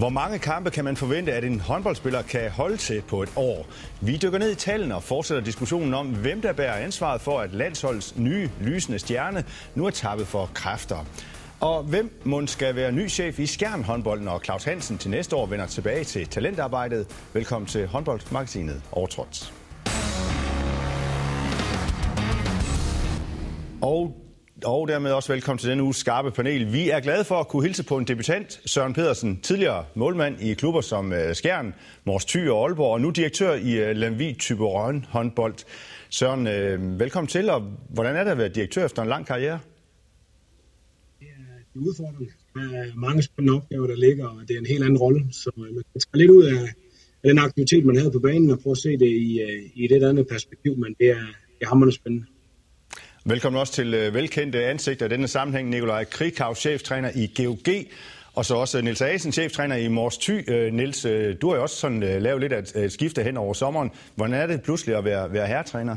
Hvor mange kampe kan man forvente, at en håndboldspiller kan holde til på et år? Vi dykker ned i tallene og fortsætter diskussionen om, hvem der bærer ansvaret for, at landsholdets nye lysende stjerne nu er tappet for kræfter. Og hvem må skal være ny chef i skærmhåndbolden, og Claus Hansen til næste år vender tilbage til talentarbejdet. Velkommen til håndboldmagasinet Overtrådt. Og og dermed også velkommen til denne uges skarpe panel. Vi er glade for at kunne hilse på en debutant, Søren Pedersen, tidligere målmand i klubber som øh, Skjern, Mors Thy og Aalborg, og nu direktør i øh, Lemvi Typerøn håndbold. Søren, øh, velkommen til, og hvordan er det at være direktør efter en lang karriere? Det er udfordrende. Der er mange spændende opgaver, der ligger, og det er en helt anden rolle, så man kan tage lidt ud af, af den aktivitet, man havde på banen, og prøve at se det i, i et andet perspektiv, men det er, det er hammerende spændende. Velkommen også til øh, velkendte ansigter i denne sammenhæng. Nikolaj Krikau, cheftræner i GOG, og så også Nils Asen, cheftræner i Mors Thy. Øh, Nils, øh, du har jo også sådan lavet lidt af et skifte hen over sommeren. Hvordan er det pludselig at være, være herretræner?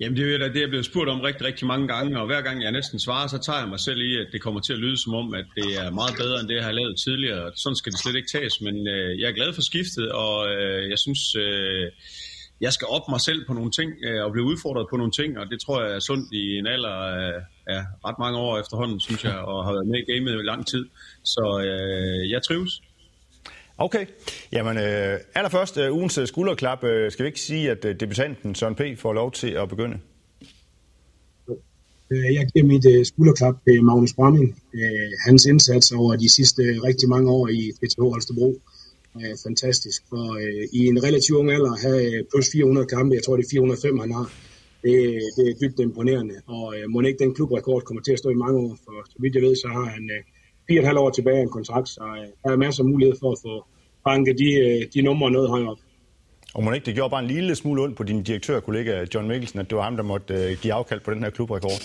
Jamen det er jo det, jeg blevet spurgt om rigtig, rigtig mange gange, og hver gang jeg næsten svarer, så tager jeg mig selv i, at det kommer til at lyde som om, at det er meget bedre end det, jeg har lavet tidligere. Sådan skal det slet ikke tages, men øh, jeg er glad for skiftet, og øh, jeg synes, øh, jeg skal op mig selv på nogle ting øh, og blive udfordret på nogle ting, og det tror jeg er sundt i en alder af ja, ret mange år efterhånden, synes jeg, og har været med i gamet i lang tid. Så øh, jeg trives. Okay. Jamen, øh, allerførst øh, ugens øh, skulderklap. Øh, skal vi ikke sige, at øh, debutanten Søren P. får lov til at begynde? Øh, jeg giver mit uh, skulderklap til Magnus Bramming. Uh, hans indsats over de sidste rigtig mange år i TTH Holstebro øh, fantastisk. For øh, i en relativt ung alder at have øh, plus 400 kampe, jeg tror det er 405 han har, det, det er dybt imponerende. Og øh, må ikke den klubrekord kommer til at stå i mange år, for så vidt jeg ved, så har han øh, fire og et halvt år tilbage af en kontrakt, så øh, der er masser af mulighed for at få banket de, øh, de numre noget højere op. Og må ikke det gjorde bare en lille smule ondt på din direktørkollega John Mikkelsen, at det var ham, der måtte øh, give afkald på den her klubrekord?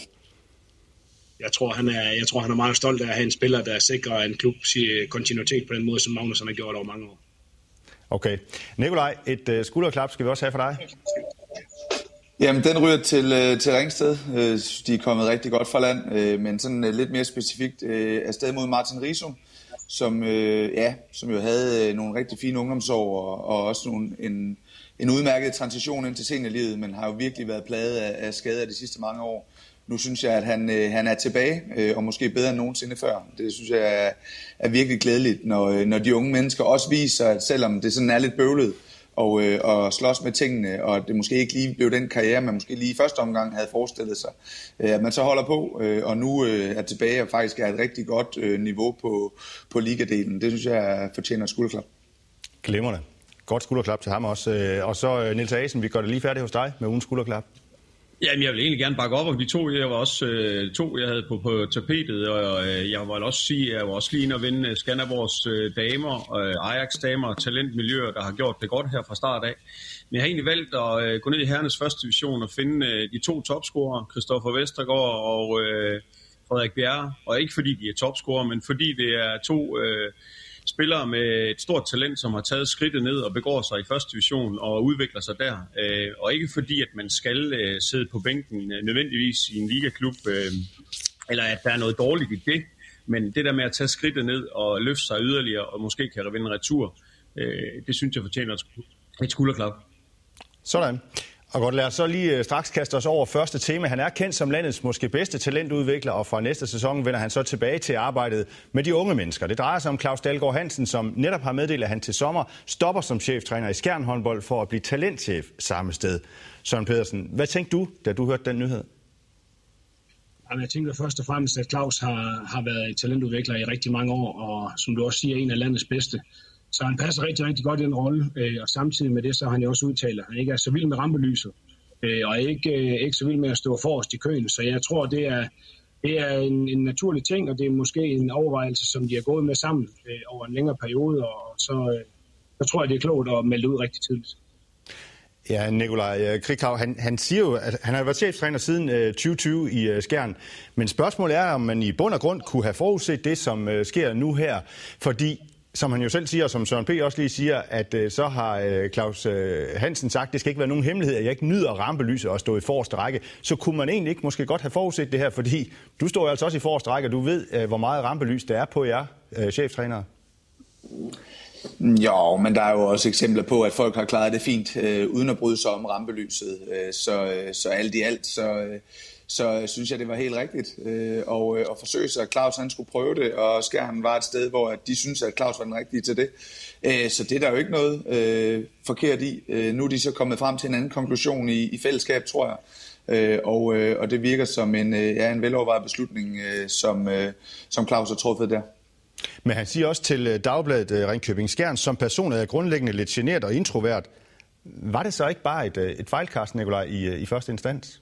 jeg tror, han er, jeg tror, han er meget stolt af at have en spiller, der sikrer en klub kontinuitet på den måde, som Magnus har gjort over mange år. Okay. Nikolaj, et øh, skulderklap skal vi også have for dig. Jamen, den ryger til, øh, til Ringsted. Øh, de er kommet rigtig godt fra land, øh, men sådan øh, lidt mere specifikt øh, afsted mod Martin Risum, som, øh, ja, som jo havde øh, nogle rigtig fine ungdomsår og, og også nogle, en, en udmærket transition ind til seniorlivet, men har jo virkelig været plaget af, af skader de sidste mange år nu synes jeg, at han, øh, han er tilbage, øh, og måske bedre end nogensinde før. Det synes jeg er, er virkelig glædeligt, når, øh, når de unge mennesker også viser, at selvom det sådan er lidt bøvlet, og, øh, og slås med tingene, og det måske ikke lige blev den karriere, man måske lige i første omgang havde forestillet sig, øh, at man så holder på, øh, og nu øh, er tilbage og faktisk er et rigtig godt øh, niveau på, på ligadelen. Det synes jeg fortjener skulderklap. Glimrende. Godt skulderklap til ham også. Øh, og så øh, Nils Asen, vi gør det lige færdigt hos dig med ugens skulderklap. Jamen, jeg vil egentlig gerne bakke op om de to. Jeg var også øh, to, jeg havde på, på tapetet, og øh, jeg vil også sige, at jeg var også lige at vinde øh, Skanderborgs øh, damer, øh, Ajax-damer talentmiljøer, der har gjort det godt her fra start af. Men jeg har egentlig valgt at øh, gå ned i herrenes første division og finde øh, de to topscorer, Christoffer Vestergaard og øh, Frederik Bjerre. Og ikke fordi de er topscorer, men fordi det er to... Øh, spillere med et stort talent, som har taget skridtet ned og begår sig i første division og udvikler sig der. Øh, og ikke fordi, at man skal øh, sidde på bænken øh, nødvendigvis i en ligaklub, øh, eller at der er noget dårligt i det. Men det der med at tage skridtet ned og løfte sig yderligere, og måske kan vinde retur, øh, det synes jeg fortjener et skulderklap. Sådan. Og godt, lad os så lige øh, straks kaste os over første tema. Han er kendt som landets måske bedste talentudvikler, og fra næste sæson vender han så tilbage til arbejdet med de unge mennesker. Det drejer sig om Claus Dalgaard Hansen, som netop har meddelt, at han til sommer stopper som cheftræner i Skjern håndbold for at blive talentchef samme sted. Søren Pedersen, hvad tænkte du, da du hørte den nyhed? Jamen, jeg tænker først og fremmest, at Claus har, har været talentudvikler i rigtig mange år, og som du også siger, en af landets bedste. Så han passer rigtig, rigtig godt i den rolle, øh, og samtidig med det, så har han jo også udtalt, at han ikke er så vild med rampelyset, øh, og ikke, øh, ikke så vild med at stå forrest i køen. Så jeg tror, det er, det er en, en naturlig ting, og det er måske en overvejelse, som de har gået med sammen øh, over en længere periode, og så, øh, så tror jeg, det er klogt at melde ud rigtig tidligt. Ja, Nikolaj øh, Krikau, han, han siger jo, at han har været cheftræner siden øh, 2020 i øh, Skjern. Men spørgsmålet er, om man i bund og grund kunne have forudset det, som øh, sker nu her. Fordi som han jo selv siger, og som Søren P. også lige siger, at øh, så har øh, Claus øh, Hansen sagt, at det skal ikke være nogen hemmelighed, at jeg ikke nyder rampelyset og stå i forreste række. Så kunne man egentlig ikke måske godt have forudset det her, fordi du står altså også i forreste række, og du ved, øh, hvor meget rampelys der er på jer, øh, cheftrænere. Jo, men der er jo også eksempler på, at folk har klaret det fint, øh, uden at bryde sig om rampelyset. Øh, så, øh, så alt i alt, så, øh, så øh, synes jeg, det var helt rigtigt øh, og, øh, og forsøge sig. Claus han skulle prøve det, og Skærmen var et sted, hvor de synes at Claus var den rigtige til det. Øh, så det er der jo ikke noget øh, forkert i. Øh, nu er de så kommet frem til en anden konklusion i, i fællesskab, tror jeg. Øh, og, øh, og det virker som en, øh, ja, en velovervejet beslutning, øh, som, øh, som Claus har truffet der. Men han siger også til øh, Dagbladet øh, Ringkøbing Skjern, som person er jeg grundlæggende lidt generet og introvert. Var det så ikke bare et, øh, et fejlkast, Nikolaj, i, i første instans?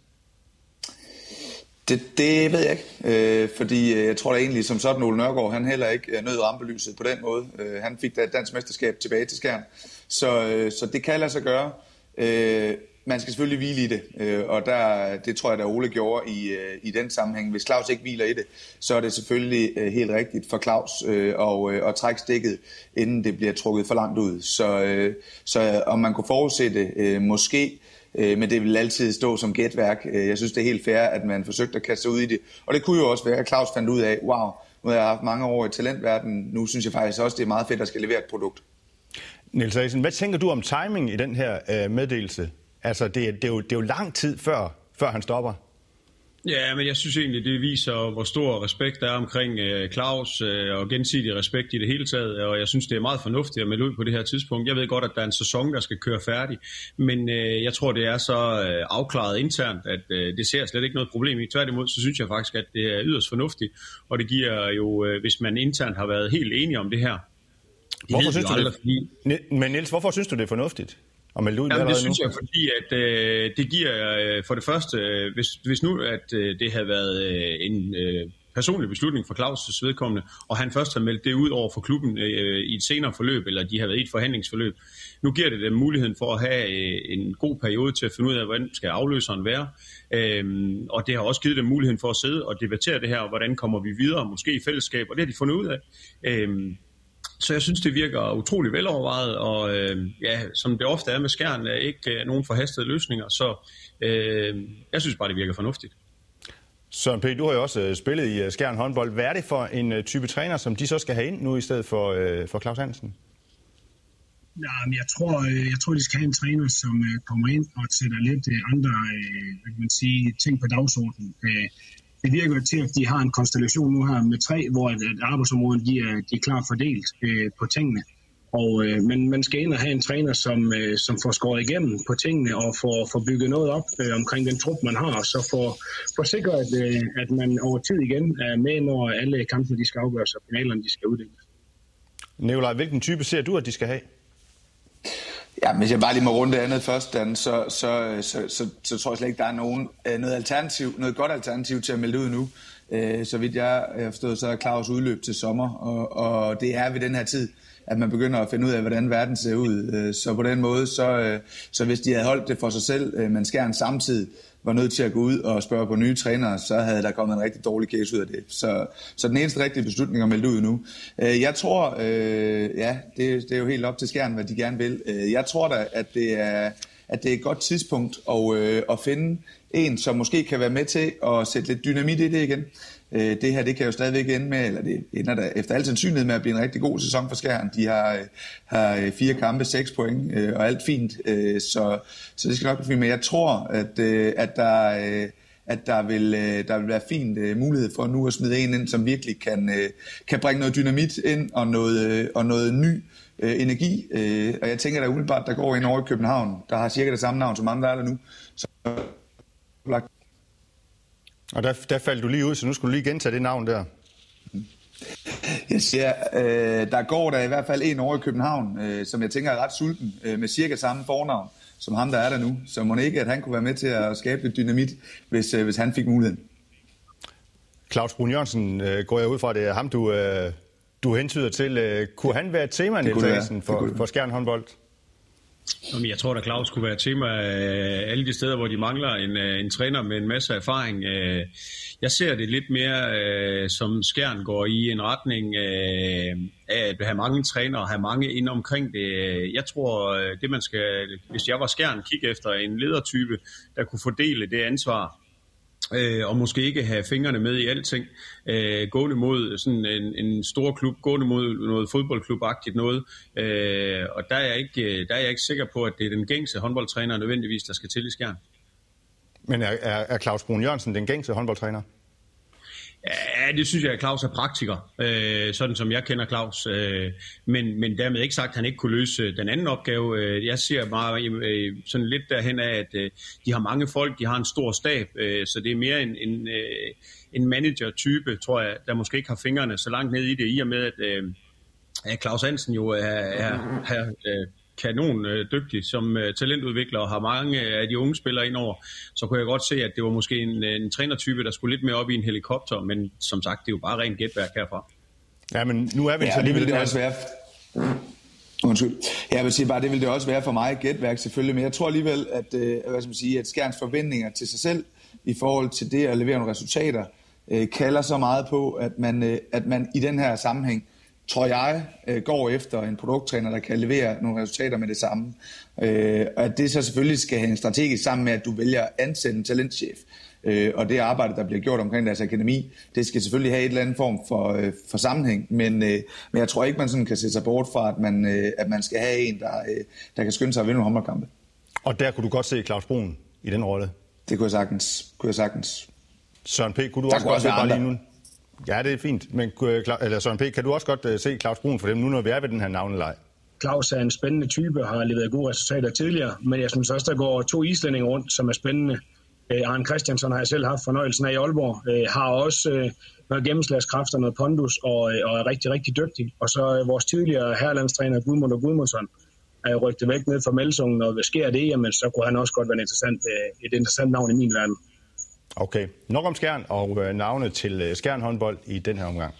Det, det ved jeg ikke, øh, fordi øh, jeg tror da egentlig som sådan, Ole Nørgaard, han heller ikke øh, nød rampelyset på den måde. Øh, han fik da et dansk mesterskab tilbage til Skjern, så, øh, så det kan lade sig gøre. Øh, man skal selvfølgelig hvile i det, øh, og der, det tror jeg, der Ole gjorde i, øh, i den sammenhæng. Hvis Claus ikke hviler i det, så er det selvfølgelig øh, helt rigtigt for Claus øh, og, øh, at trække stikket, inden det bliver trukket for langt ud. Så, øh, så øh, om man kunne forudsætte, øh, måske, øh, men det vil altid stå som gætværk. Øh, jeg synes, det er helt fair, at man forsøgte at kaste sig ud i det. Og det kunne jo også være, at Claus fandt ud af, wow, nu har jeg haft mange år i talentverdenen, nu synes jeg faktisk også, det er meget fedt at skal levere et produkt. Niels Asen, hvad tænker du om timing i den her øh, meddelelse? Altså, det, det, er jo, det er jo lang tid før, før han stopper. Ja, men jeg synes egentlig, det viser, hvor stor respekt der er omkring øh, Claus øh, og gensidig respekt i det hele taget, og jeg synes, det er meget fornuftigt at melde ud på det her tidspunkt. Jeg ved godt, at der er en sæson, der skal køre færdig, men øh, jeg tror, det er så øh, afklaret internt, at øh, det ser slet ikke noget problem i. Tværtimod, så synes jeg faktisk, at det er yderst fornuftigt, og det giver jo, øh, hvis man internt har været helt enige om det her, Hvorfor synes du aldrig, det? Fordi... Men Niels, hvorfor synes du, det er fornuftigt? Og ud Jamen, det synes nu? jeg, fordi at øh, det giver øh, for det første, øh, hvis, hvis nu at øh, det havde været øh, en øh, personlig beslutning for Claus' vedkommende, og han først har meldt det ud over for klubben øh, i et senere forløb, eller de har været i et forhandlingsforløb, nu giver det dem muligheden for at have øh, en god periode til at finde ud af, hvordan skal afløseren være, øhm, og det har også givet dem muligheden for at sidde og debattere det her, og hvordan kommer vi videre, måske i fællesskab, og det har de fundet ud af. Øhm, så jeg synes, det virker utrolig velovervejet, og øh, ja, som det ofte er med skærn, er ikke øh, nogen forhastede løsninger, så øh, jeg synes bare, det virker fornuftigt. Søren P., du har jo også øh, spillet i øh, Skjern håndbold. Hvad er det for en øh, type træner, som de så skal have ind nu i stedet for, øh, for Claus Hansen? Ja, men jeg tror, jeg tror, de skal have en træner, som kommer ind og sætter lidt andre hvad kan man sige, ting på dagsordenen det virker til, at de har en konstellation nu her med tre, hvor at, at arbejdsområdet de er, de er klart fordelt øh, på tingene. Og, øh, men man skal ind og have en træner, som, øh, som får skåret igennem på tingene og får, får bygget noget op øh, omkring den trup, man har, og så får, får sikret, at, øh, at man over tid igen er med, når alle kampene de skal afgøres, og finalerne de skal uddeles. Nikolaj, hvilken type ser du, at de skal have? Ja, hvis jeg bare lige må runde det andet først, Dan, så, så, så, så, så tror jeg slet ikke, der er nogen, øh, noget, alternativ, noget godt alternativ til at melde ud nu. Øh, så vidt jeg har forstået, så er Claus udløb til sommer, og, og det er ved den her tid, at man begynder at finde ud af, hvordan verden ser ud. Øh, så på den måde, så, så hvis de havde holdt det for sig selv, men skæren samtidig, var nødt til at gå ud og spørge på nye trænere, så havde der kommet en rigtig dårlig case ud af det. Så, så den eneste rigtige beslutning er meldt ud nu. Øh, jeg tror, øh, ja, det, det er jo helt op til skærmen, hvad de gerne vil. Øh, jeg tror da, at det er, at det er et godt tidspunkt at, øh, at finde en, som måske kan være med til at sætte lidt dynamit i det igen. Øh, det her det kan jo stadigvæk ende med, eller det ender der efter al sandsynlighed med at blive en rigtig god sæson for Skjern. De har, øh, har øh, fire kampe, seks point, øh, og alt fint, øh, så, så det skal nok blive fint. Men jeg tror, at, at der at der vil, der vil være fint mulighed for nu at smide en ind, som virkelig kan, kan bringe noget dynamit ind og noget, og noget ny energi. Og jeg tænker da umiddelbart, der går en over i København, der har cirka det samme navn som andre der er der nu. Så og der, der faldt du lige ud, så nu skulle du lige gentage det navn der. Jeg siger, øh, der går der i hvert fald en over i København, øh, som jeg tænker er ret sulten, øh, med cirka samme fornavn som ham, der er der nu. Så må ikke, at han kunne være med til at skabe lidt dynamit, hvis, øh, hvis han fik muligheden. Claus Brun Jørgensen, øh, går jeg ud fra, det er ham, du, øh, du hentyder til. Øh, kunne han være et tema, Niels for, for Skjern håndbold? Jamen, jeg tror, at Claus kunne være tema af alle de steder, hvor de mangler en, øh, en træner med en masse erfaring. Øh, jeg ser det lidt mere øh, som skærn går i en retning øh, af at have mange trænere og have mange ind omkring det. Jeg tror, øh, det man skal, hvis jeg var skærn, kigge efter en ledertype, der kunne fordele det ansvar øh, og måske ikke have fingrene med i alting, øh, gående mod sådan en, en stor klub, gående mod noget fodboldklubagtigt noget, øh, og der er, jeg ikke, øh, der er jeg ikke sikker på, at det er den gængse håndboldtræner nødvendigvis, der skal til i skærn. Men er, er, er Claus Brun Jørgensen den gængse håndboldtræner? Ja, det synes jeg, at Claus er praktiker, øh, sådan som jeg kender Claus. Øh, men, men dermed ikke sagt, at han ikke kunne løse øh, den anden opgave. Øh, jeg ser bare øh, øh, sådan lidt derhen af, at øh, de har mange folk, de har en stor stab, øh, så det er mere en, en, øh, en manager-type, tror jeg, der måske ikke har fingrene så langt ned i det, i og med, at, øh, at Claus Hansen jo er, er, er øh, kanon øh, dygtig som øh, talentudvikler og har mange af de unge spillere ind over, så kunne jeg godt se, at det var måske en, en trænertype, der skulle lidt mere op i en helikopter, men som sagt, det er jo bare rent gætværk herfra. Ja, men nu er vi ja, så lige det vil det også være. Undskyld. Jeg vil sige bare, det vil det også være for mig gætværk selvfølgelig, men jeg tror alligevel, at, øh, hvad skal man sige, at Skjerns forventninger til sig selv i forhold til det at levere nogle resultater, øh, kalder så meget på, at man, øh, at man i den her sammenhæng tror jeg, øh, går efter en produkttræner, der kan levere nogle resultater med det samme. Øh, og at det så selvfølgelig skal hænge strategisk sammen med, at du vælger at ansætte en talentchef. Øh, og det arbejde, der bliver gjort omkring deres akademi, det skal selvfølgelig have et eller andet form for, for sammenhæng. Men, men jeg tror ikke, man sådan kan sætte sig bort fra, at man, at man skal have en, der, der kan skynde sig at vinde nogle håndboldkampe. Og der kunne du godt se Claus Brun i den rolle? Det kunne jeg sagtens. Kunne jeg sagtens. Søren P., kunne du der også godt se bare lige nu? Ja, det er fint. Men øh, eller Søren P., kan du også godt øh, se Claus Brun for dem, nu når vi er ved den her navnelej? Claus er en spændende type og har leveret gode resultater tidligere, men jeg synes også, der går to islændinge rundt, som er spændende. Uh, Arne Christiansen har jeg selv haft fornøjelsen af i Aalborg, har også været noget gennemslagskraft og noget pondus og, og er rigtig, rigtig dygtig. Og så vores tidligere herlandstræner Gudmund og Gudmundsson er rygtet væk ned fra Melsungen, og hvad sker det, jamen så kunne han også godt være en interessant, et interessant navn i min verden. Okay, nok om Skjern og navne navnet til øh, Skjern håndbold i den her omgang.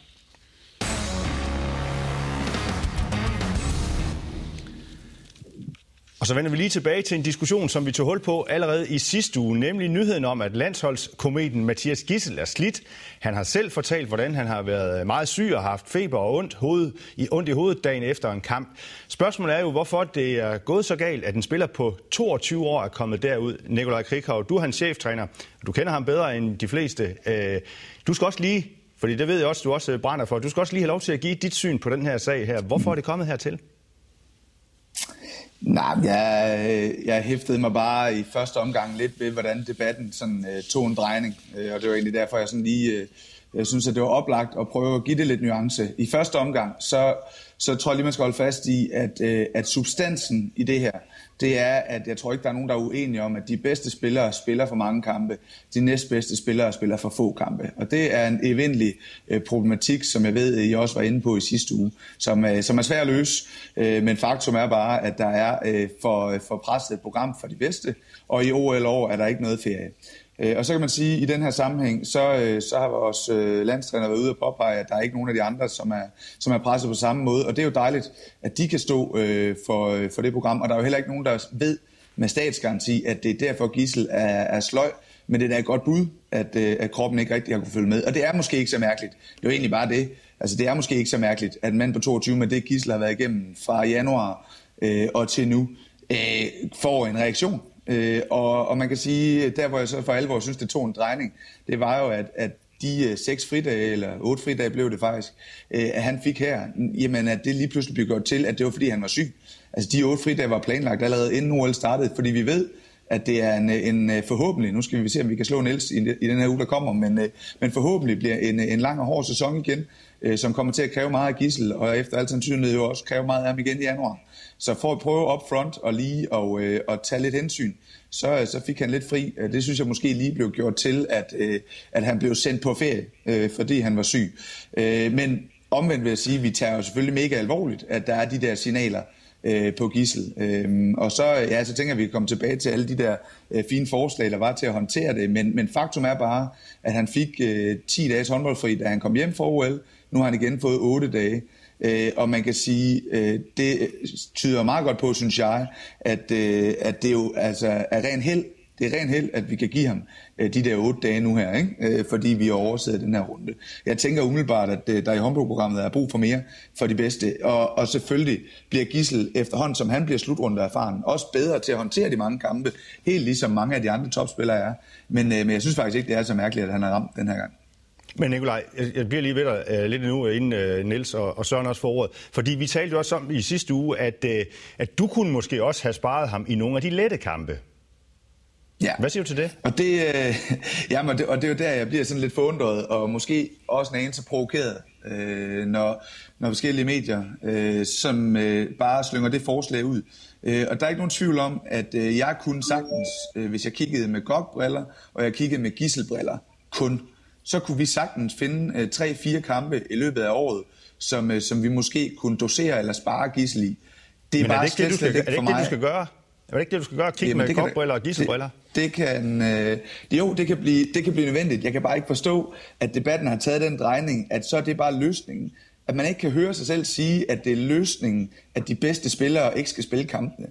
Og så vender vi lige tilbage til en diskussion, som vi tog hul på allerede i sidste uge, nemlig nyheden om, at landsholdskometen Mathias Gissel er slidt. Han har selv fortalt, hvordan han har været meget syg og haft feber og ondt, hoved, i, ondt i hovedet dagen efter en kamp. Spørgsmålet er jo, hvorfor det er gået så galt, at en spiller på 22 år er kommet derud. Nikolaj Krikhav, du er hans cheftræner. Du kender ham bedre end de fleste. Øh, du skal også lige, fordi det ved jeg også, du også brænder for, du skal også lige have lov til at give dit syn på den her sag her. Hvorfor er det kommet hertil? Nej, jeg, øh, jeg hæftede mig bare i første omgang lidt ved, hvordan debatten sådan, øh, tog en drejning. Øh, og det var egentlig derfor, jeg sådan lige øh, jeg synes, at det var oplagt at prøve at give det lidt nuance. I første omgang, så, så tror jeg lige, man skal holde fast i, at, øh, at substansen i det her, det er, at jeg tror ikke, der er nogen, der er uenige om, at de bedste spillere spiller for mange kampe, de næstbedste spillere spiller for få kampe. Og det er en eventlig øh, problematik, som jeg ved, I også var inde på i sidste uge, som, øh, som er svær at løse. Øh, men faktum er bare, at der er øh, for, øh, for presset et program for de bedste, og i OL år er der ikke noget ferie. Øh, og så kan man sige, at i den her sammenhæng, så, øh, så har vores øh, landstræner været ude og påpege, at der er ikke nogen af de andre, som er, som er presset på samme måde. Og det er jo dejligt, at de kan stå øh, for, øh, for det program. Og der er jo heller ikke nogen, der ved med statsgaranti, at det er derfor Gissel er, er sløj. Men det er da et godt bud, at, øh, at kroppen ikke rigtig har kunne følge med. Og det er måske ikke så mærkeligt. Det er jo egentlig bare det. Altså det er måske ikke så mærkeligt, at en mand på 22 med det Gissel har været igennem fra januar øh, og til nu, øh, får en reaktion Øh, og, og man kan sige, der hvor jeg så for alvor synes, det tog en drejning, det var jo, at, at de øh, seks fridage, eller otte fridage blev det faktisk, øh, at han fik her, jamen at det lige pludselig blev gjort til, at det var fordi han var syg. Altså de otte fridage var planlagt allerede inden OL startede, fordi vi ved, at det er en, en øh, forhåbentlig, nu skal vi se, om vi kan slå Niels i, i den her uge, der kommer, men, øh, men forhåbentlig bliver en, en lang og hård sæson igen, øh, som kommer til at kræve meget af Gissel, og efter alt sandsynlighed jo også kræve meget af ham igen i januar. Så for at prøve up front og lige og, øh, og tage lidt hensyn, så, så fik han lidt fri. Øh, det synes jeg måske lige blev gjort til, at, øh, at han blev sendt på ferie, øh, fordi han var syg. Øh, men omvendt vil jeg sige, at vi tager jo selvfølgelig mega alvorligt, at der er de der signaler øh, på gissel. Øh, og så, ja, så tænker jeg, at vi kan komme tilbage til alle de der øh, fine forslag, der var til at håndtere det. Men, men faktum er bare, at han fik øh, 10 dages håndboldfri, da han kom hjem fra OL. Nu har han igen fået 8 dage. Øh, og man kan sige, øh, det tyder meget godt på, synes jeg, at, øh, at det jo altså er ren held, Det er ren held, at vi kan give ham øh, de der otte dage nu her, ikke? Øh, fordi vi har overset den her runde. Jeg tænker umiddelbart, at øh, der i håndboldprogrammet er brug for mere for de bedste. Og, og selvfølgelig bliver Gissel efterhånden, som han bliver slutrunde erfaren, også bedre til at håndtere de mange kampe, helt ligesom mange af de andre topspillere er. Men, øh, men jeg synes faktisk ikke, det er så mærkeligt, at han har ramt den her gang. Men Nikolaj, jeg bliver lige ved dig uh, lidt nu, inden uh, Niels og, og Søren også får ordet. Fordi vi talte jo også om i sidste uge, at, uh, at du kunne måske også have sparet ham i nogle af de lette kampe. Ja. Hvad siger du til det? Og det, uh, jamen, og det, og det er jo der, jeg bliver sådan lidt forundret, og måske også en anelse provokeret, uh, når, når forskellige medier, uh, som uh, bare slynger det forslag ud. Uh, og der er ikke nogen tvivl om, at uh, jeg kunne sagtens, uh, hvis jeg kiggede med gokbriller, og jeg kiggede med gisselbriller, kun så kunne vi sagtens finde øh, tre-fire kampe i løbet af året, som, øh, som vi måske kunne dosere eller spare gissel i. Det er Men er bare det ikke det, du skal, er det ikke det, du skal gøre? Er det ikke det, du skal gøre? Kigge Jamen, med kopbriller og gisselbriller? Det, det kan, øh, jo, det kan, blive, det kan blive nødvendigt. Jeg kan bare ikke forstå, at debatten har taget den drejning, at så er det bare løsningen. At man ikke kan høre sig selv sige, at det er løsningen, at de bedste spillere ikke skal spille kampene.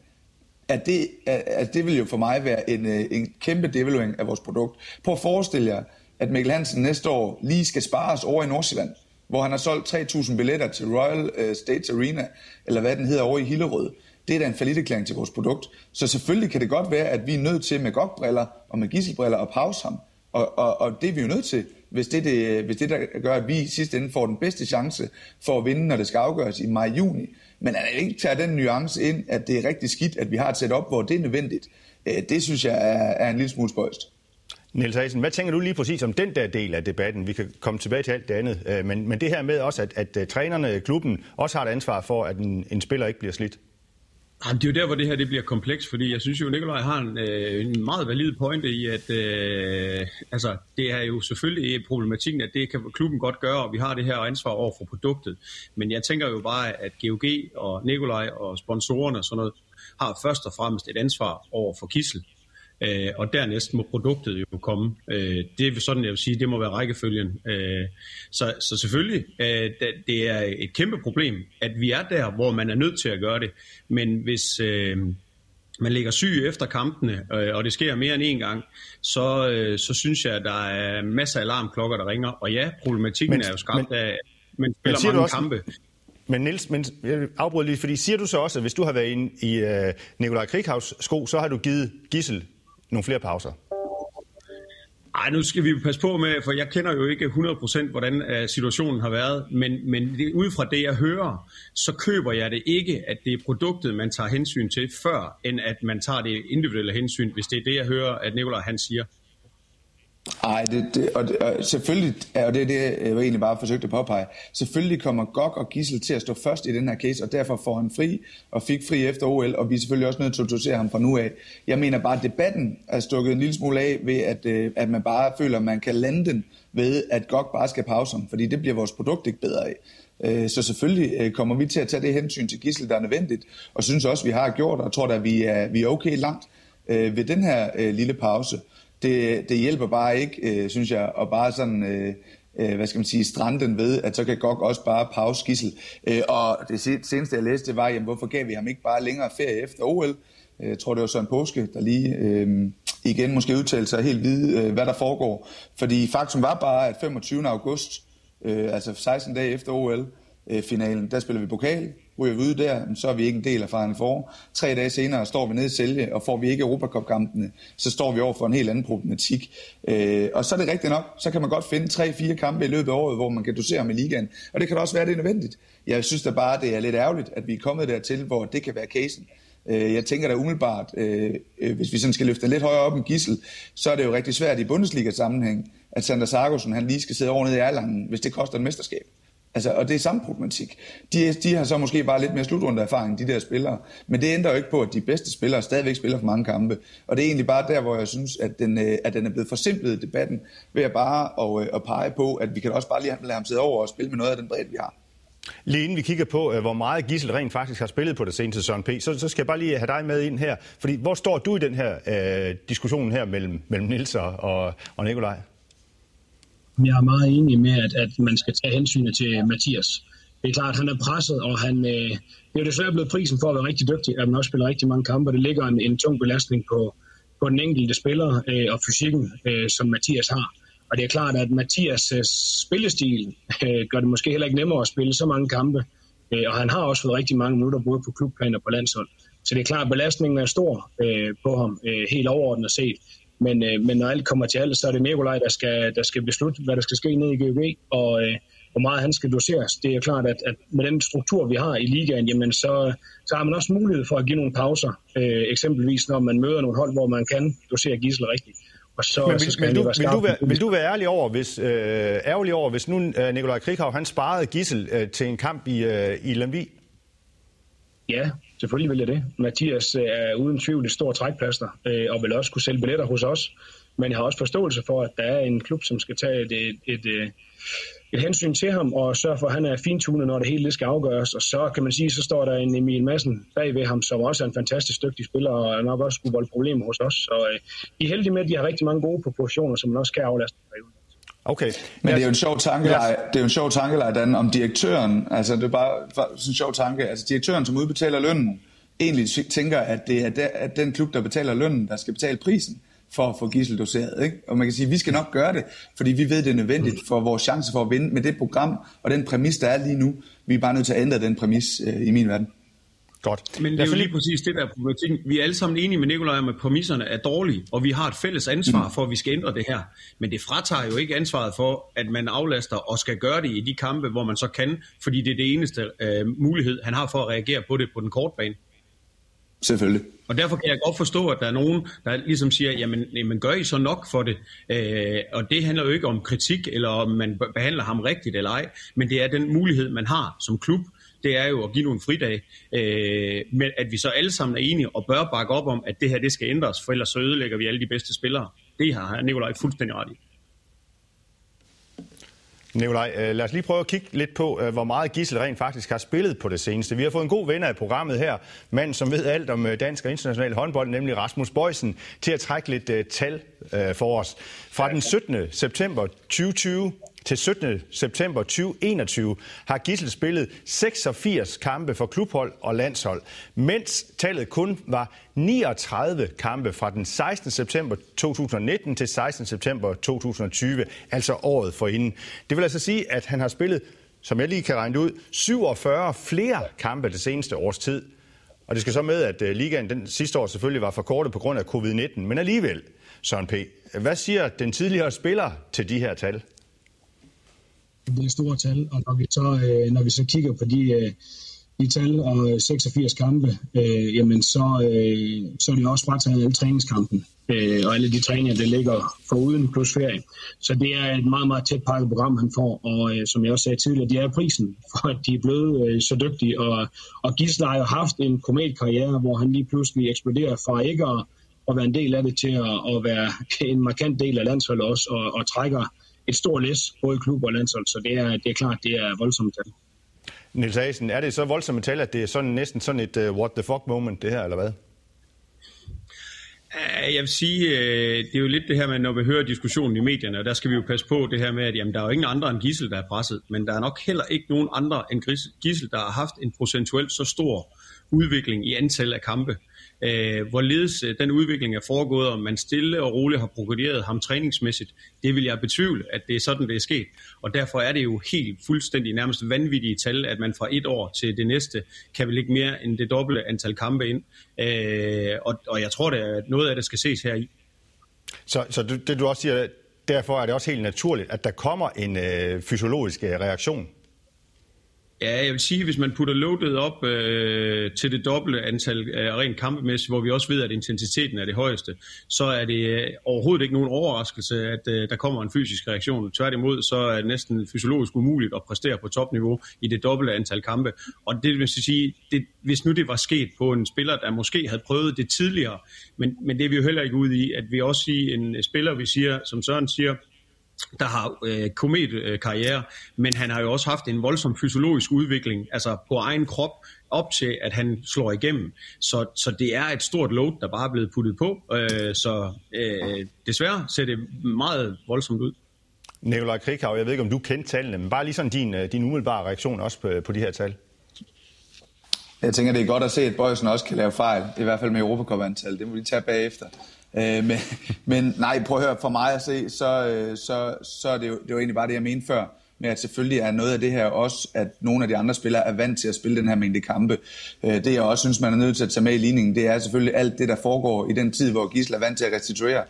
At det, at, at det vil jo for mig være en, øh, en kæmpe devaluering af vores produkt. Prøv at forestille jer, at Mikkel Hansen næste år lige skal spares over i Nordsjælland, hvor han har solgt 3.000 billetter til Royal øh, States Arena, eller hvad den hedder over i Hillerød. Det er da en faliteklæring til vores produkt. Så selvfølgelig kan det godt være, at vi er nødt til med gokbriller og med gisselbriller at pause ham. Og, og, og det er vi jo nødt til, hvis det, det, hvis det der gør, at vi i sidste ende får den bedste chance for at vinde, når det skal afgøres i maj-juni. Men at ikke tager den nuance ind, at det er rigtig skidt, at vi har et setup, hvor det er nødvendigt, øh, det synes jeg er, er en lille smule spøjst. Niels Hansen, hvad tænker du lige præcis om den der del af debatten? Vi kan komme tilbage til alt det andet. Øh, men, men det her med også, at, at, at trænerne, klubben, også har et ansvar for, at en, en spiller ikke bliver slidt. Jamen, det er jo der, hvor det her det bliver komplekst, fordi jeg synes jo, Nikolaj har en, øh, en meget valid pointe i, at øh, altså, det er jo selvfølgelig problematikken, at det kan klubben godt gøre, og vi har det her ansvar over for produktet. Men jeg tænker jo bare, at GOG og Nikolaj og sponsorerne og sådan noget, har først og fremmest et ansvar over for Kissel øh, og dernæst må produktet jo komme. Øh, det er sådan, jeg vil sige, det må være rækkefølgen. Øh, så, så selvfølgelig, øh, det er et kæmpe problem, at vi er der, hvor man er nødt til at gøre det. Men hvis... Øh, man ligger syg efter kampene, øh, og det sker mere end en gang, så, øh, så synes jeg, at der er masser af alarmklokker, der ringer. Og ja, problematikken men, er jo skabt men, af, man spiller men mange også, kampe. Men Niels, men jeg afbryder lige, fordi siger du så også, at hvis du har været inde i uh, Nikolaj Krighavs sko, så har du givet Gissel nogle flere pauser? Ej, nu skal vi passe på med, for jeg kender jo ikke 100% hvordan uh, situationen har været, men, men det, ud fra det, jeg hører, så køber jeg det ikke, at det er produktet, man tager hensyn til, før end at man tager det individuelle hensyn, hvis det er det, jeg hører, at Nikolaj han siger. Nej, det, det, og, det, og selvfølgelig, og det er det, jeg egentlig bare forsøgte at påpege, selvfølgelig kommer Gok og Gissel til at stå først i den her case, og derfor får han fri, og fik fri efter OL, og vi er selvfølgelig også nødt til at dosere ham fra nu af. Jeg mener bare, at debatten er stukket en lille smule af ved, at, øh, at man bare føler, at man kan lande den ved, at Gok bare skal pause ham, fordi det bliver vores produkt ikke bedre af. Øh, så selvfølgelig øh, kommer vi til at tage det hensyn til Gissel, der er nødvendigt, og synes også, at vi har gjort, og tror at vi er, vi er okay langt ved den her lille pause det, det hjælper bare ikke, øh, synes jeg, at bare sådan... Øh, øh, hvad skal man sige, stranden ved, at så kan GOG også bare pause skissel. Øh, og det seneste, jeg læste, det var, jamen, hvorfor gav vi ham ikke bare længere ferie efter OL? Øh, jeg tror, det var Søren Påske, der lige øh, igen måske udtalte sig helt vide, øh, hvad der foregår. Fordi faktum var bare, at 25. august, øh, altså 16 dage efter OL-finalen, øh, der spiller vi pokal, ryger vi ud der, så er vi ikke en del af Final Four. Tre dage senere står vi nede i Sælge, og får vi ikke Europacup-kampene, så står vi over for en helt anden problematik. Øh, og så er det rigtigt nok, så kan man godt finde tre-fire kampe i løbet af året, hvor man kan dosere med ligaen. Og det kan også være, det er nødvendigt. Jeg synes da bare, det er lidt ærgerligt, at vi er kommet dertil, hvor det kan være casen. Øh, jeg tænker da umiddelbart, øh, øh hvis vi sådan skal løfte lidt højere op en gissel, så er det jo rigtig svært i Bundesliga-sammenhæng, at Sander Sargussen han lige skal sidde over nede i Erlangen, hvis det koster et mesterskab. Altså, og det er samme problematik. De, de har så måske bare lidt mere slutrunde erfaring, de der spillere. Men det ændrer jo ikke på, at de bedste spillere stadigvæk spiller for mange kampe. Og det er egentlig bare der, hvor jeg synes, at den, øh, at den er blevet forsimplet i debatten, ved at bare at, øh, at pege på, at vi kan også bare lige lade ham sidde over og spille med noget af den bredde, vi har. Lige inden vi kigger på, øh, hvor meget Gissel rent faktisk har spillet på det seneste Søren P., så, så skal jeg bare lige have dig med ind her. Fordi hvor står du i den her øh, diskussion her mellem, mellem Nils og, og Nikolaj? Jeg er meget enig med, at, at man skal tage hensyn til Mathias. Det er klart, at han er presset, og han, øh, det er jo desværre blevet prisen for at være rigtig dygtig, at man også spiller rigtig mange kampe. Det ligger en, en tung belastning på, på på den enkelte spiller øh, og fysikken, øh, som Mathias har. Og det er klart, at Mathias' spillestil øh, gør det måske heller ikke nemmere at spille så mange kampe. Øh, og han har også fået rigtig mange minutter både på klubplan og på landshold. Så det er klart, at belastningen er stor øh, på ham, øh, helt overordnet set. Men, øh, men når alt kommer til alt, så er det Nikolaj, der skal, der skal beslutte, hvad der skal ske ned i GOG, og øh, hvor meget han skal doseres. Det er klart, at, at med den struktur, vi har i ligaen, jamen så, så har man også mulighed for at give nogle pauser. Øh, eksempelvis når man møder nogle hold, hvor man kan dosere Gisel rigtigt. Og så, Men vil, så vil, du, vil, du være, vil du være ærlig over, hvis, øh, ærgerlig over, hvis nu øh, Nikolaj Krikhav, han sparede Gissel øh, til en kamp i, øh, i Lemvi? Ja, selvfølgelig vil jeg det. Mathias øh, er uden tvivl et stort trækplaster, øh, og vil også kunne sælge billetter hos os. Men jeg har også forståelse for, at der er en klub, som skal tage et, et, et, øh, et hensyn til ham og sørge for, at han er fintunet, når det hele skal afgøres. Og så kan man sige, så står der en Emil Madsen bag ved ham, som også er en fantastisk dygtig spiller, og nok også skulle volde problemer hos os. Så øh, de er heldige med, at de har rigtig mange gode proportioner, som man også kan aflaste perioden. Okay. Men det er jo en sjov tankeleje, det er jo en sjov tankeleje, Dan, om direktøren, altså det er bare sådan en sjov tanke, altså direktøren, som udbetaler lønnen, egentlig tænker, at det er der, at den klub, der betaler lønnen, der skal betale prisen for at få Gissel doseret. Ikke? Og man kan sige, at vi skal nok gøre det, fordi vi ved, det er nødvendigt for vores chance for at vinde med det program og den præmis, der er lige nu. Vi er bare nødt til at ændre den præmis øh, i min verden. Godt. Men det er jo lige præcis det der problematikken. Vi er alle sammen enige med Nikolaj om, at præmisserne er dårlige, og vi har et fælles ansvar for, at vi skal ændre det her. Men det fratager jo ikke ansvaret for, at man aflaster og skal gøre det i de kampe, hvor man så kan, fordi det er det eneste øh, mulighed, han har for at reagere på det på den korte bane. Selvfølgelig. Og derfor kan jeg godt forstå, at der er nogen, der ligesom siger, jamen, jamen gør I så nok for det? Øh, og det handler jo ikke om kritik, eller om man behandler ham rigtigt eller ej, men det er den mulighed, man har som klub, det er jo at give nogle fridage. Øh, men at vi så alle sammen er enige og bør bakke op om, at det her det skal ændres, for ellers så ødelægger vi alle de bedste spillere. Det har Nikolaj fuldstændig ret i. Nikolaj, øh, lad os lige prøve at kigge lidt på, øh, hvor meget Gissel rent faktisk har spillet på det seneste. Vi har fået en god venner i programmet her, mand som ved alt om øh, dansk og international håndbold, nemlig Rasmus Bøjsen, til at trække lidt tal for os. Fra den 17. september 2020 til 17. september 2021 har Gissel spillet 86 kampe for klubhold og landshold, mens tallet kun var 39 kampe fra den 16. september 2019 til 16. september 2020, altså året forinden. Det vil altså sige, at han har spillet, som jeg lige kan regne ud, 47 flere kampe det seneste års tid. Og det skal så med, at øh, ligaen den sidste år selvfølgelig var forkortet på grund af covid-19, men alligevel, Søren P. Hvad siger den tidligere spiller til de her tal? Det er store tal, og når vi så, øh, når vi så kigger på de, øh, de tal og 86 kampe, øh, jamen så, øh, så er det også frataget alle træningskampen øh, og alle de træninger, der ligger foruden plus ferie. Så det er et meget, meget tæt pakket program, han får, og øh, som jeg også sagde tidligere, det er prisen for, at de er blevet øh, så dygtige. Og, og Gisler har jo haft en kometkarriere, hvor han lige pludselig eksploderer fra ikke at, at være en del af det til at, at være en markant del af landsholdet også, og, og trækker et stort læs, både i klub og landshold, så det er, det er klart, det er voldsomt tal. Nils Asen, er det så voldsomt tal, at det er sådan, næsten sådan et uh, what the fuck moment, det her, eller hvad? Jeg vil sige, øh, det er jo lidt det her med, når vi hører diskussionen i medierne, og der skal vi jo passe på det her med, at jamen, der er jo ingen andre end Gissel, der er presset, men der er nok heller ikke nogen andre end Gissel, der har haft en procentuelt så stor udvikling i antal af kampe øh, hvorledes øh, den udvikling er foregået, om man stille og roligt har progrederet ham træningsmæssigt, det vil jeg betvivle, at det er sådan, det er sket. Og derfor er det jo helt fuldstændig nærmest vanvittige tal, at man fra et år til det næste kan vel ikke mere end det dobbelte antal kampe ind. Øh, og, og jeg tror, at noget af det skal ses her i. Så, så det du også siger, derfor er det også helt naturligt, at der kommer en øh, fysiologisk øh, reaktion Ja, jeg vil sige, hvis man putter loadet op øh, til det dobbelte antal øh, rent kampemæssigt, hvor vi også ved, at intensiteten er det højeste, så er det øh, overhovedet ikke nogen overraskelse, at øh, der kommer en fysisk reaktion. Tværtimod, så er det næsten fysiologisk umuligt at præstere på topniveau i det dobbelte antal kampe. Og det vil sige, det, hvis nu det var sket på en spiller, der måske havde prøvet det tidligere, men, men det er vi jo heller ikke ude i, at vi også i en spiller, vi siger, som Søren siger, der har øh, komet-karriere, men han har jo også haft en voldsom fysiologisk udvikling, altså på egen krop, op til, at han slår igennem. Så, så det er et stort load, der bare er blevet puttet på, øh, så øh, desværre ser det meget voldsomt ud. Nikolaj Krikhav, jeg ved ikke, om du kendte tallene, men bare lige sådan din, øh, din umiddelbare reaktion også på, på de her tal. Jeg tænker, det er godt at se, at Bøjsen også kan lave fejl, i hvert fald med Europacup-antal. Det må de tage bagefter. Øh, men, men nej, prøv at høre, for mig at se, så, øh, så, så er det jo, det var egentlig bare det, jeg mente før, med at selvfølgelig er noget af det her også, at nogle af de andre spillere er vant til at spille den her mængde kampe. Øh, det jeg også synes, man er nødt til at tage med i ligningen, det er selvfølgelig alt det, der foregår i den tid, hvor Gisle er vant til at restituere.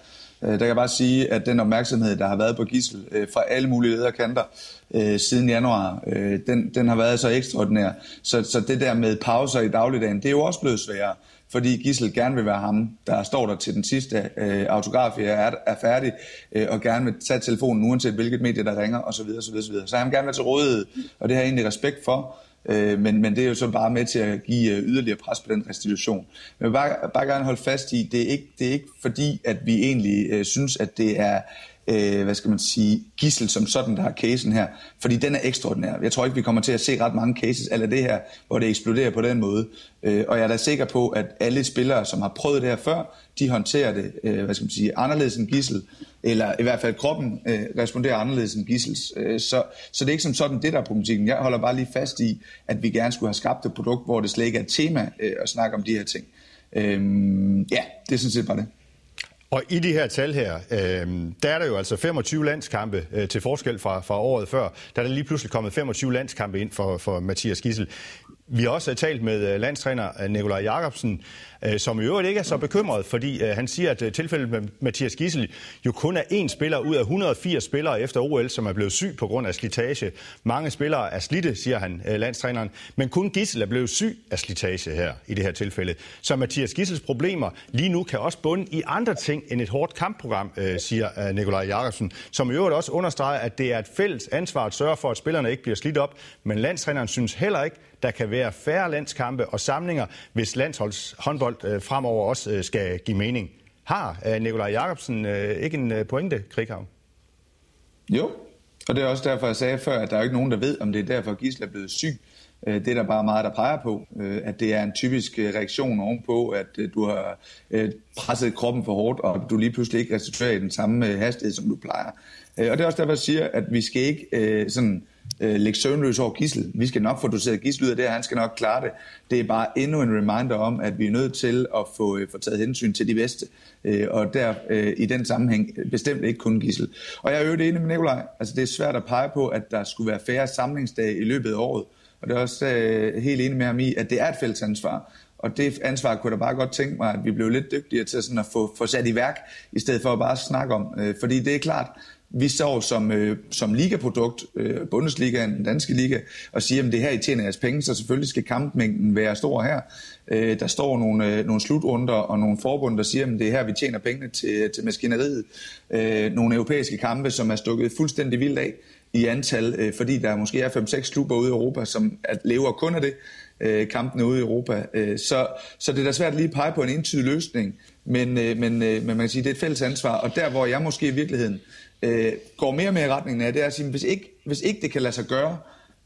Øh, der kan jeg bare sige, at den opmærksomhed, der har været på Gissel øh, fra alle mulige lederkanter øh, siden januar, øh, den, den har været så ekstraordinær. Så, så det der med pauser i dagligdagen, det er jo også blevet sværere fordi Gissel gerne vil være ham, der står der til den sidste øh, autograf, er, er færdig, øh, og gerne vil tage telefonen, uanset hvilket medie, der ringer, osv. Så, videre, så, videre. så han gerne vil til rådighed, og det har jeg egentlig respekt for. Øh, men, men det er jo så bare med til at give øh, yderligere pres på den restitution. Men jeg vil bare, bare gerne holde fast i, det er ikke, det er ikke fordi, at vi egentlig øh, synes, at det er øh, hvad skal man sige, gissel som sådan, der har casen her. Fordi den er ekstraordinær. Jeg tror ikke, vi kommer til at se ret mange cases af det her, hvor det eksploderer på den måde. Øh, og jeg er da sikker på, at alle spillere, som har prøvet det her før, de håndterer det, øh, hvad skal man sige, anderledes end gissel, eller i hvert fald kroppen øh, responderer anderledes end gissels. Øh, så, så det er ikke som sådan det, der er problematikken. Jeg holder bare lige fast i, at vi gerne skulle have skabt et produkt, hvor det slet ikke er et tema øh, at snakke om de her ting. Øh, ja, det er sådan set bare det. Og i de her tal her, øh, der er der jo altså 25 landskampe øh, til forskel fra, fra året før. Der er der lige pludselig kommet 25 landskampe ind for, for Mathias Gissel. Vi har også øh, talt med øh, landstræner øh, Nikolaj Jakobsen, som i øvrigt ikke er så bekymret, fordi han siger, at tilfældet med Mathias Gissel jo kun er én spiller ud af 180 spillere efter OL, som er blevet syg på grund af slitage. Mange spillere er slidte, siger han, landstræneren, men kun Gissel er blevet syg af slitage her i det her tilfælde. Så Mathias Gissels problemer lige nu kan også bunde i andre ting end et hårdt kampprogram, siger Nikolaj Jakobsen, som i øvrigt også understreger, at det er et fælles ansvar at sørge for, at spillerne ikke bliver slidt op, men landstræneren synes heller ikke, der kan være færre landskampe og samlinger, hvis landsholdshåndbold øh, fremover også øh, skal give mening. Har øh, Nikolaj Jakobsen ikke en pointe, Krighav? Jo, og det er også derfor, jeg sagde før, at der er ikke nogen, der ved, om det er derfor, Gisle er blevet syg. Det er der bare meget, der peger på, at det er en typisk reaktion ovenpå, at du har presset kroppen for hårdt, og du lige pludselig ikke restituerer i den samme hastighed, som du plejer. Og det er også derfor, jeg siger, at vi skal ikke sådan øh, lægge søvnløs over gissel. Vi skal nok få doseret gissel ud af det, han skal nok klare det. Det er bare endnu en reminder om, at vi er nødt til at få, øh, få taget hensyn til de bedste. Øh, og der øh, i den sammenhæng øh, bestemt ikke kun gissel. Og jeg er øvrigt enig med Nikolaj. Altså det er svært at pege på, at der skulle være færre samlingsdage i løbet af året. Og det er også øh, helt enig med ham i, at det er et fælles ansvar. Og det ansvar kunne jeg da bare godt tænke mig, at vi blev lidt dygtigere til sådan at få, få sat i værk, i stedet for at bare snakke om. Øh, fordi det er klart, vi står som, øh, som ligaprodukt, øh, Bundesligaen, den danske liga, og siger, at det her I tjener jeres penge, så selvfølgelig skal kampmængden være stor her. Øh, der står nogle, øh, nogle slutrunder og nogle forbund, der siger, at det er her, vi tjener pengene til, til maskineriet. Øh, nogle europæiske kampe, som er stukket fuldstændig vildt af i antal, øh, fordi der måske er 5-6 klubber ude i Europa, som at lever kun af det, øh, kampene ude i Europa. Øh, så, så det er da svært lige at pege på en entydig løsning, men, øh, men, øh, men man kan sige, det er et fælles ansvar, og der hvor jeg måske i virkeligheden øh, Øh, går mere og mere i retningen af, det er at sige, hvis ikke, hvis ikke det kan lade sig gøre,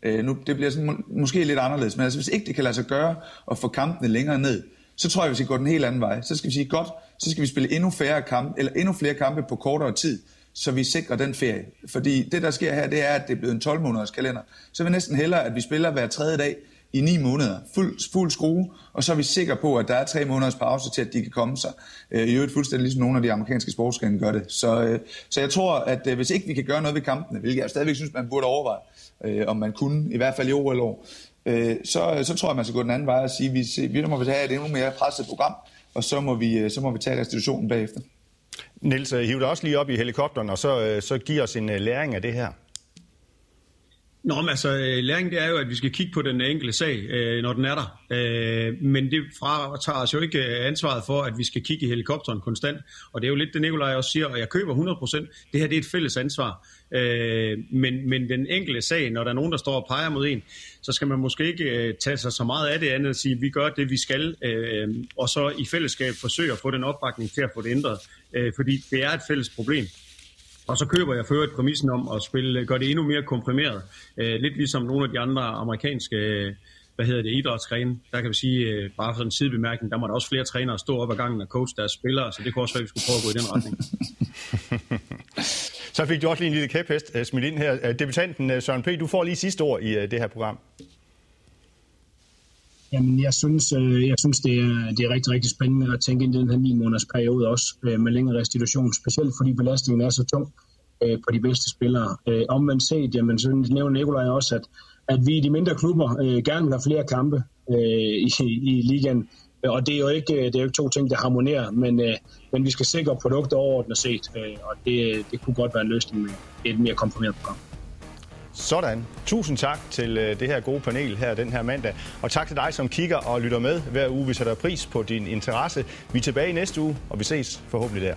øh, nu, det bliver sådan, må, måske lidt anderledes, men altså, hvis ikke det kan lade sig gøre at få kampene længere ned, så tror jeg, vi skal gå den helt anden vej. Så skal vi sige, godt, så skal vi spille endnu, færre kampe, eller endnu flere kampe på kortere tid, så vi sikrer den ferie. Fordi det, der sker her, det er, at det er blevet en 12-måneders kalender. Så vil næsten hellere, at vi spiller hver tredje dag, i ni måneder, fuld, fuld skrue, og så er vi sikre på, at der er tre måneders pause til, at de kan komme sig. Øh, I øvrigt fuldstændig ligesom nogle af de amerikanske sportsgrene gør det. Så, øh, så jeg tror, at øh, hvis ikke vi kan gøre noget ved kampene, hvilket jeg stadigvæk synes, man burde overveje, øh, om man kunne, i hvert fald i år eller år, så, øh, så tror jeg, man skal gå den anden vej og sige, at vi, vi må have et endnu mere presset program, og så må vi, øh, så må vi tage restitutionen bagefter. Niels, hiv dig også lige op i helikopteren, og så, så giv os en læring af det her. Nå, men altså, øh, læring det er jo, at vi skal kigge på den enkelte sag, øh, når den er der. Øh, men det fratager os jo ikke øh, ansvaret for, at vi skal kigge i helikopteren konstant. Og det er jo lidt det, Nikolaj også siger, og jeg køber 100%. Det her det er et fælles ansvar. Øh, men, men den enkelte sag, når der er nogen, der står og peger mod en, så skal man måske ikke øh, tage sig så meget af det andet og sige, at vi gør det, vi skal, øh, og så i fællesskab forsøge at få den opbakning til at få det ændret. Øh, fordi det er et fælles problem. Og så køber jeg for et præmissen om at spille, gøre det endnu mere komprimeret. Øh, lidt ligesom nogle af de andre amerikanske hvad hedder det, idrætsgrene. Der kan vi sige, øh, bare for en sidebemærkning, der må der også flere trænere stå op ad gangen og coach deres spillere, så det kunne også være, at vi skulle prøve at gå i den retning. så fik du også lige en lille kæphest uh, smidt ind her. Debutanten Søren P., du får lige sidste ord i det her program. Jamen, jeg synes, øh, jeg synes det, er, det er rigtig, rigtig spændende at tænke ind i den her 9 måneders periode også øh, med længere restitution, specielt fordi belastningen er så tung øh, på de bedste spillere. Omvendt set, jamen, så nævner Nikolaj også, at, at vi i de mindre klubber gerne vil have flere kampe i, i ligaen. Og det er jo ikke, det er jo ikke to ting, der harmonerer, men, men vi skal sikre produkter overordnet set, og det, det kunne godt være en løsning med et mere komprimeret program. Sådan. Tusind tak til øh, det her gode panel her den her mandag. Og tak til dig, som kigger og lytter med hver uge. Vi sætter pris på din interesse. Vi er tilbage næste uge, og vi ses forhåbentlig der.